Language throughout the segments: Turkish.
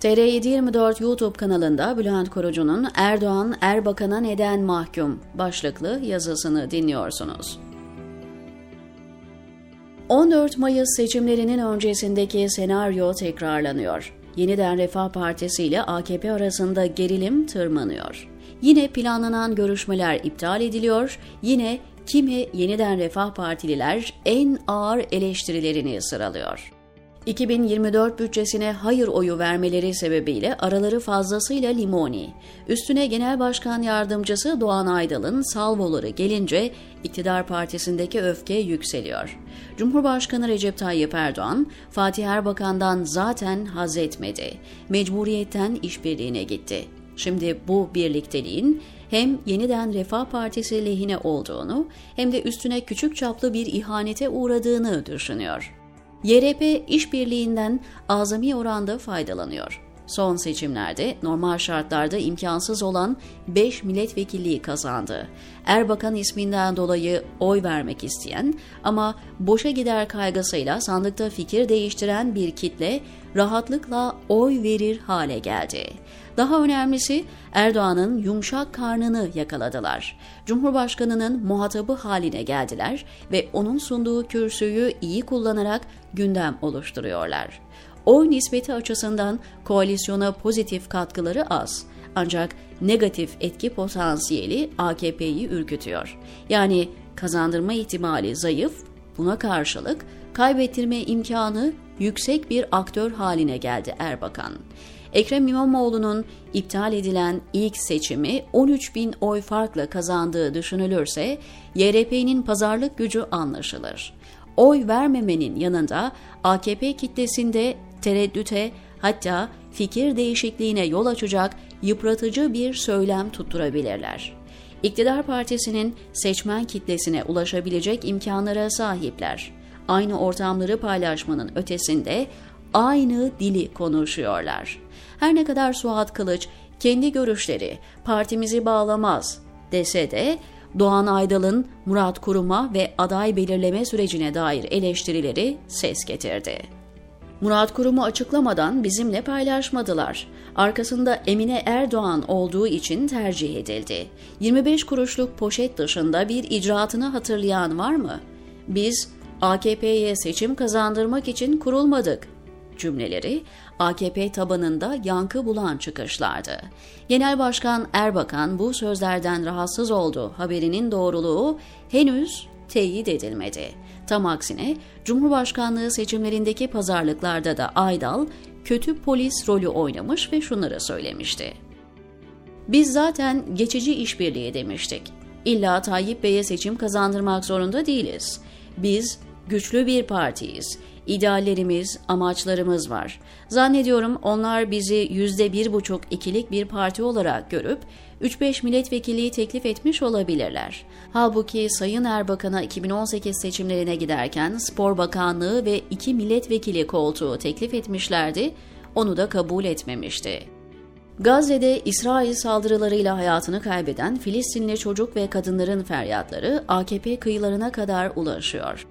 TR724 YouTube kanalında Bülent Korucu'nun Erdoğan Erbakan'a neden mahkum başlıklı yazısını dinliyorsunuz. 14 Mayıs seçimlerinin öncesindeki senaryo tekrarlanıyor. Yeniden Refah Partisi ile AKP arasında gerilim tırmanıyor. Yine planlanan görüşmeler iptal ediliyor, yine kimi yeniden Refah Partililer en ağır eleştirilerini sıralıyor. 2024 bütçesine hayır oyu vermeleri sebebiyle araları fazlasıyla limoni. Üstüne Genel Başkan Yardımcısı Doğan Aydal'ın salvoları gelince iktidar partisindeki öfke yükseliyor. Cumhurbaşkanı Recep Tayyip Erdoğan, Fatih Erbakan'dan zaten haz etmedi. Mecburiyetten işbirliğine gitti. Şimdi bu birlikteliğin hem yeniden Refah Partisi lehine olduğunu hem de üstüne küçük çaplı bir ihanete uğradığını düşünüyor. YRP işbirliğinden azami oranda faydalanıyor. Son seçimlerde normal şartlarda imkansız olan 5 milletvekilliği kazandı. Erbakan isminden dolayı oy vermek isteyen ama boşa gider kaygısıyla sandıkta fikir değiştiren bir kitle rahatlıkla oy verir hale geldi. Daha önemlisi Erdoğan'ın yumuşak karnını yakaladılar. Cumhurbaşkanının muhatabı haline geldiler ve onun sunduğu kürsüyü iyi kullanarak gündem oluşturuyorlar. Oy nispeti açısından koalisyona pozitif katkıları az. Ancak negatif etki potansiyeli AKP'yi ürkütüyor. Yani kazandırma ihtimali zayıf, buna karşılık kaybettirme imkanı yüksek bir aktör haline geldi Erbakan. Ekrem İmamoğlu'nun iptal edilen ilk seçimi 13 bin oy farkla kazandığı düşünülürse YRP'nin pazarlık gücü anlaşılır. Oy vermemenin yanında AKP kitlesinde tereddüte hatta fikir değişikliğine yol açacak yıpratıcı bir söylem tutturabilirler. İktidar partisinin seçmen kitlesine ulaşabilecek imkanlara sahipler. Aynı ortamları paylaşmanın ötesinde aynı dili konuşuyorlar. Her ne kadar Suat Kılıç kendi görüşleri partimizi bağlamaz dese de Doğan Aydal'ın Murat Kurum'a ve aday belirleme sürecine dair eleştirileri ses getirdi. Murat Kurum'u açıklamadan bizimle paylaşmadılar. Arkasında Emine Erdoğan olduğu için tercih edildi. 25 kuruşluk poşet dışında bir icraatını hatırlayan var mı? Biz AKP'ye seçim kazandırmak için kurulmadık cümleleri AKP tabanında yankı bulan çıkışlardı. Genel Başkan Erbakan bu sözlerden rahatsız oldu. Haberinin doğruluğu henüz teyit edilmedi. Tam aksine Cumhurbaşkanlığı seçimlerindeki pazarlıklarda da Aydal kötü polis rolü oynamış ve şunları söylemişti. Biz zaten geçici işbirliği demiştik. İlla Tayyip Bey'e seçim kazandırmak zorunda değiliz. Biz güçlü bir partiyiz. İdeallerimiz, amaçlarımız var. Zannediyorum onlar bizi yüzde bir buçuk ikilik bir parti olarak görüp 3-5 milletvekilliği teklif etmiş olabilirler. Halbuki Sayın Erbakan'a 2018 seçimlerine giderken Spor Bakanlığı ve 2 milletvekili koltuğu teklif etmişlerdi, onu da kabul etmemişti. Gazze'de İsrail saldırılarıyla hayatını kaybeden Filistinli çocuk ve kadınların feryatları AKP kıyılarına kadar ulaşıyor.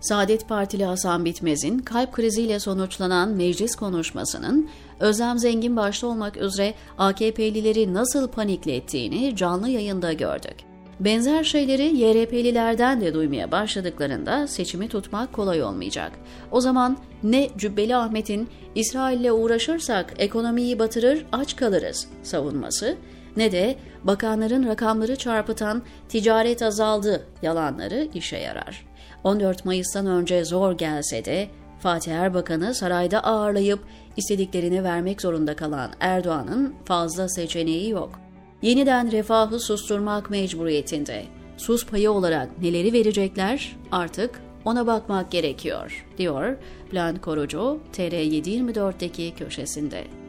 Saadet Partili Hasan Bitmez'in kalp kriziyle sonuçlanan meclis konuşmasının Özlem Zengin başta olmak üzere AKP'lileri nasıl paniklettiğini canlı yayında gördük. Benzer şeyleri YRP'lilerden de duymaya başladıklarında seçimi tutmak kolay olmayacak. O zaman ne Cübbeli Ahmet'in İsrail'le uğraşırsak ekonomiyi batırır aç kalırız savunması ne de bakanların rakamları çarpıtan ticaret azaldı yalanları işe yarar. 14 Mayıs'tan önce zor gelse de Fatih Erbakan'ı sarayda ağırlayıp istediklerini vermek zorunda kalan Erdoğan'ın fazla seçeneği yok. Yeniden refahı susturmak mecburiyetinde. Sus payı olarak neleri verecekler artık ona bakmak gerekiyor, diyor Bülent Korucu TR724'deki köşesinde.